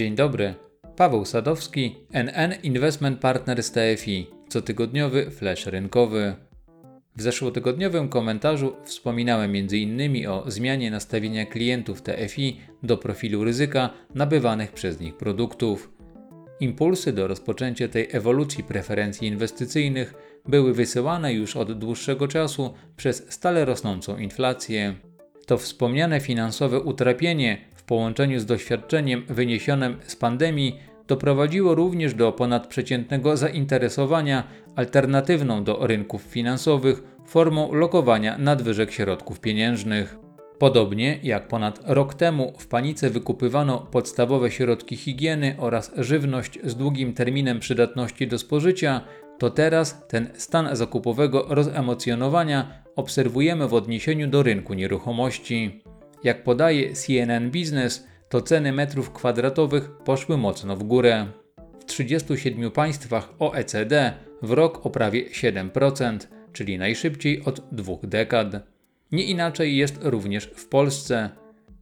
Dzień dobry. Paweł Sadowski, NN Investment Partners TFI, cotygodniowy flash rynkowy. W zeszłotygodniowym komentarzu wspominałem m.in. o zmianie nastawienia klientów TFI do profilu ryzyka nabywanych przez nich produktów. Impulsy do rozpoczęcia tej ewolucji preferencji inwestycyjnych były wysyłane już od dłuższego czasu przez stale rosnącą inflację. To wspomniane finansowe utrapienie połączeniu z doświadczeniem wyniesionym z pandemii doprowadziło również do ponadprzeciętnego zainteresowania alternatywną do rynków finansowych formą lokowania nadwyżek środków pieniężnych. Podobnie jak ponad rok temu w panice wykupywano podstawowe środki higieny oraz żywność z długim terminem przydatności do spożycia, to teraz ten stan zakupowego rozemocjonowania obserwujemy w odniesieniu do rynku nieruchomości. Jak podaje CNN Business, to ceny metrów kwadratowych poszły mocno w górę. W 37 państwach OECD w rok o prawie 7%, czyli najszybciej od dwóch dekad. Nie inaczej jest również w Polsce.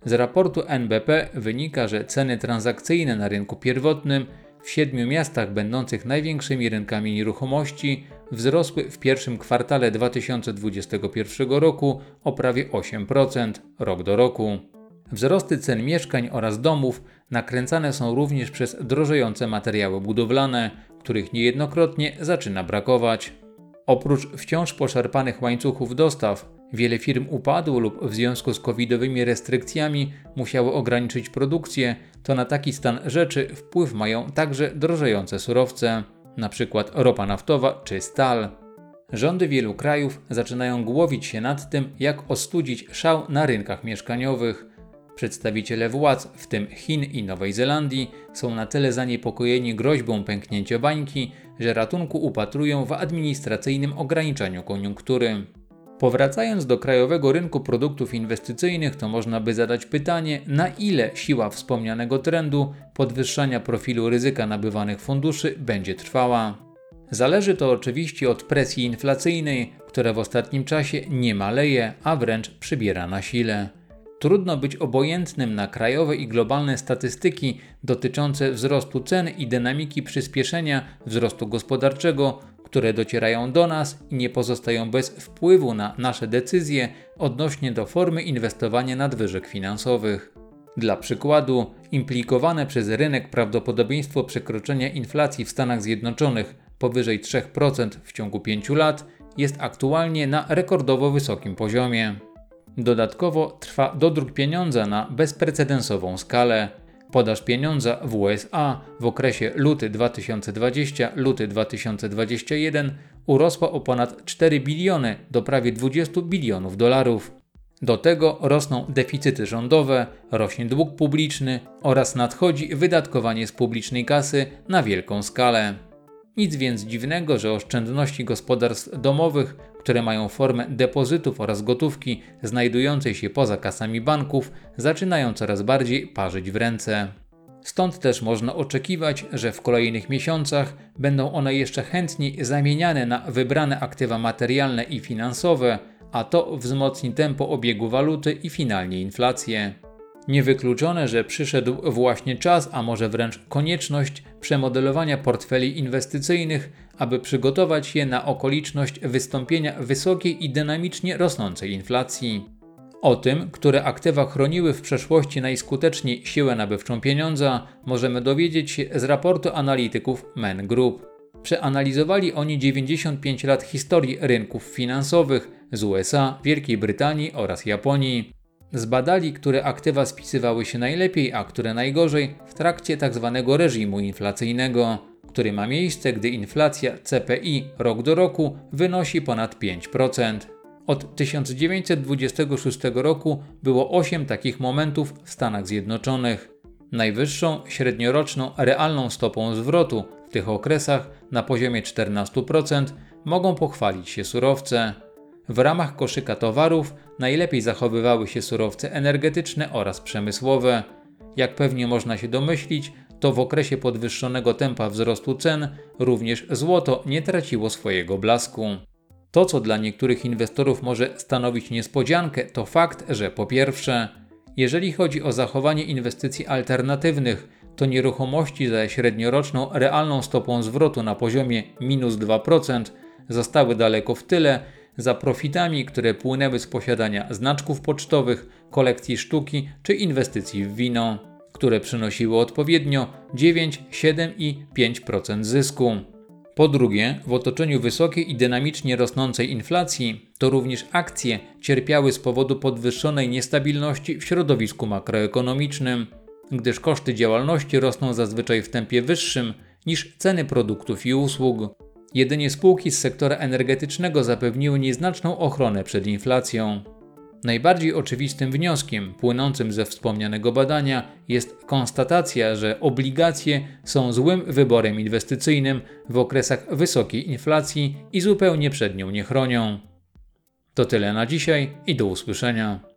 Z raportu NBP wynika, że ceny transakcyjne na rynku pierwotnym w siedmiu miastach będących największymi rynkami nieruchomości wzrosły w pierwszym kwartale 2021 roku o prawie 8% rok do roku. Wzrosty cen mieszkań oraz domów nakręcane są również przez drożejące materiały budowlane, których niejednokrotnie zaczyna brakować. Oprócz wciąż poszarpanych łańcuchów dostaw, wiele firm upadło lub w związku z covidowymi restrykcjami musiało ograniczyć produkcję, to na taki stan rzeczy wpływ mają także drożejące surowce, np. ropa naftowa czy stal. Rządy wielu krajów zaczynają głowić się nad tym, jak ostudzić szał na rynkach mieszkaniowych. Przedstawiciele władz, w tym Chin i Nowej Zelandii, są na tyle zaniepokojeni groźbą pęknięcia bańki, że ratunku upatrują w administracyjnym ograniczaniu koniunktury. Powracając do krajowego rynku produktów inwestycyjnych, to można by zadać pytanie, na ile siła wspomnianego trendu podwyższania profilu ryzyka nabywanych funduszy będzie trwała. Zależy to oczywiście od presji inflacyjnej, która w ostatnim czasie nie maleje, a wręcz przybiera na sile. Trudno być obojętnym na krajowe i globalne statystyki dotyczące wzrostu cen i dynamiki przyspieszenia wzrostu gospodarczego, które docierają do nas i nie pozostają bez wpływu na nasze decyzje odnośnie do formy inwestowania nadwyżek finansowych. Dla przykładu, implikowane przez rynek prawdopodobieństwo przekroczenia inflacji w Stanach Zjednoczonych powyżej 3% w ciągu 5 lat jest aktualnie na rekordowo wysokim poziomie. Dodatkowo trwa dodruk pieniądza na bezprecedensową skalę. Podaż pieniądza w USA w okresie luty 2020-luty 2021 urosła o ponad 4 biliony do prawie 20 bilionów dolarów. Do tego rosną deficyty rządowe, rośnie dług publiczny oraz nadchodzi wydatkowanie z publicznej kasy na wielką skalę. Nic więc dziwnego, że oszczędności gospodarstw domowych, które mają formę depozytów oraz gotówki znajdującej się poza kasami banków, zaczynają coraz bardziej parzyć w ręce. Stąd też można oczekiwać, że w kolejnych miesiącach będą one jeszcze chętniej zamieniane na wybrane aktywa materialne i finansowe, a to wzmocni tempo obiegu waluty i finalnie inflację. Niewykluczone, że przyszedł właśnie czas, a może wręcz konieczność przemodelowania portfeli inwestycyjnych, aby przygotować je na okoliczność wystąpienia wysokiej i dynamicznie rosnącej inflacji. O tym, które aktywa chroniły w przeszłości najskuteczniej siłę nabywczą pieniądza, możemy dowiedzieć się z raportu analityków Men Group. Przeanalizowali oni 95 lat historii rynków finansowych z USA, Wielkiej Brytanii oraz Japonii. Zbadali, które aktywa spisywały się najlepiej, a które najgorzej w trakcie tzw. Tak reżimu inflacyjnego, który ma miejsce, gdy inflacja CPI rok do roku wynosi ponad 5%. Od 1926 roku było 8 takich momentów w Stanach Zjednoczonych. Najwyższą średnioroczną realną stopą zwrotu w tych okresach na poziomie 14% mogą pochwalić się surowce. W ramach koszyka towarów najlepiej zachowywały się surowce energetyczne oraz przemysłowe. Jak pewnie można się domyślić, to w okresie podwyższonego tempa wzrostu cen również złoto nie traciło swojego blasku. To, co dla niektórych inwestorów może stanowić niespodziankę, to fakt, że po pierwsze, jeżeli chodzi o zachowanie inwestycji alternatywnych, to nieruchomości ze średnioroczną realną stopą zwrotu na poziomie minus 2% zostały daleko w tyle za profitami, które płynęły z posiadania znaczków pocztowych, kolekcji sztuki czy inwestycji w wino, które przynosiły odpowiednio 9, 7 i 5% zysku. Po drugie, w otoczeniu wysokiej i dynamicznie rosnącej inflacji, to również akcje cierpiały z powodu podwyższonej niestabilności w środowisku makroekonomicznym, gdyż koszty działalności rosną zazwyczaj w tempie wyższym niż ceny produktów i usług. Jedynie spółki z sektora energetycznego zapewniły nieznaczną ochronę przed inflacją. Najbardziej oczywistym wnioskiem płynącym ze wspomnianego badania jest konstatacja, że obligacje są złym wyborem inwestycyjnym w okresach wysokiej inflacji i zupełnie przed nią nie chronią. To tyle na dzisiaj i do usłyszenia.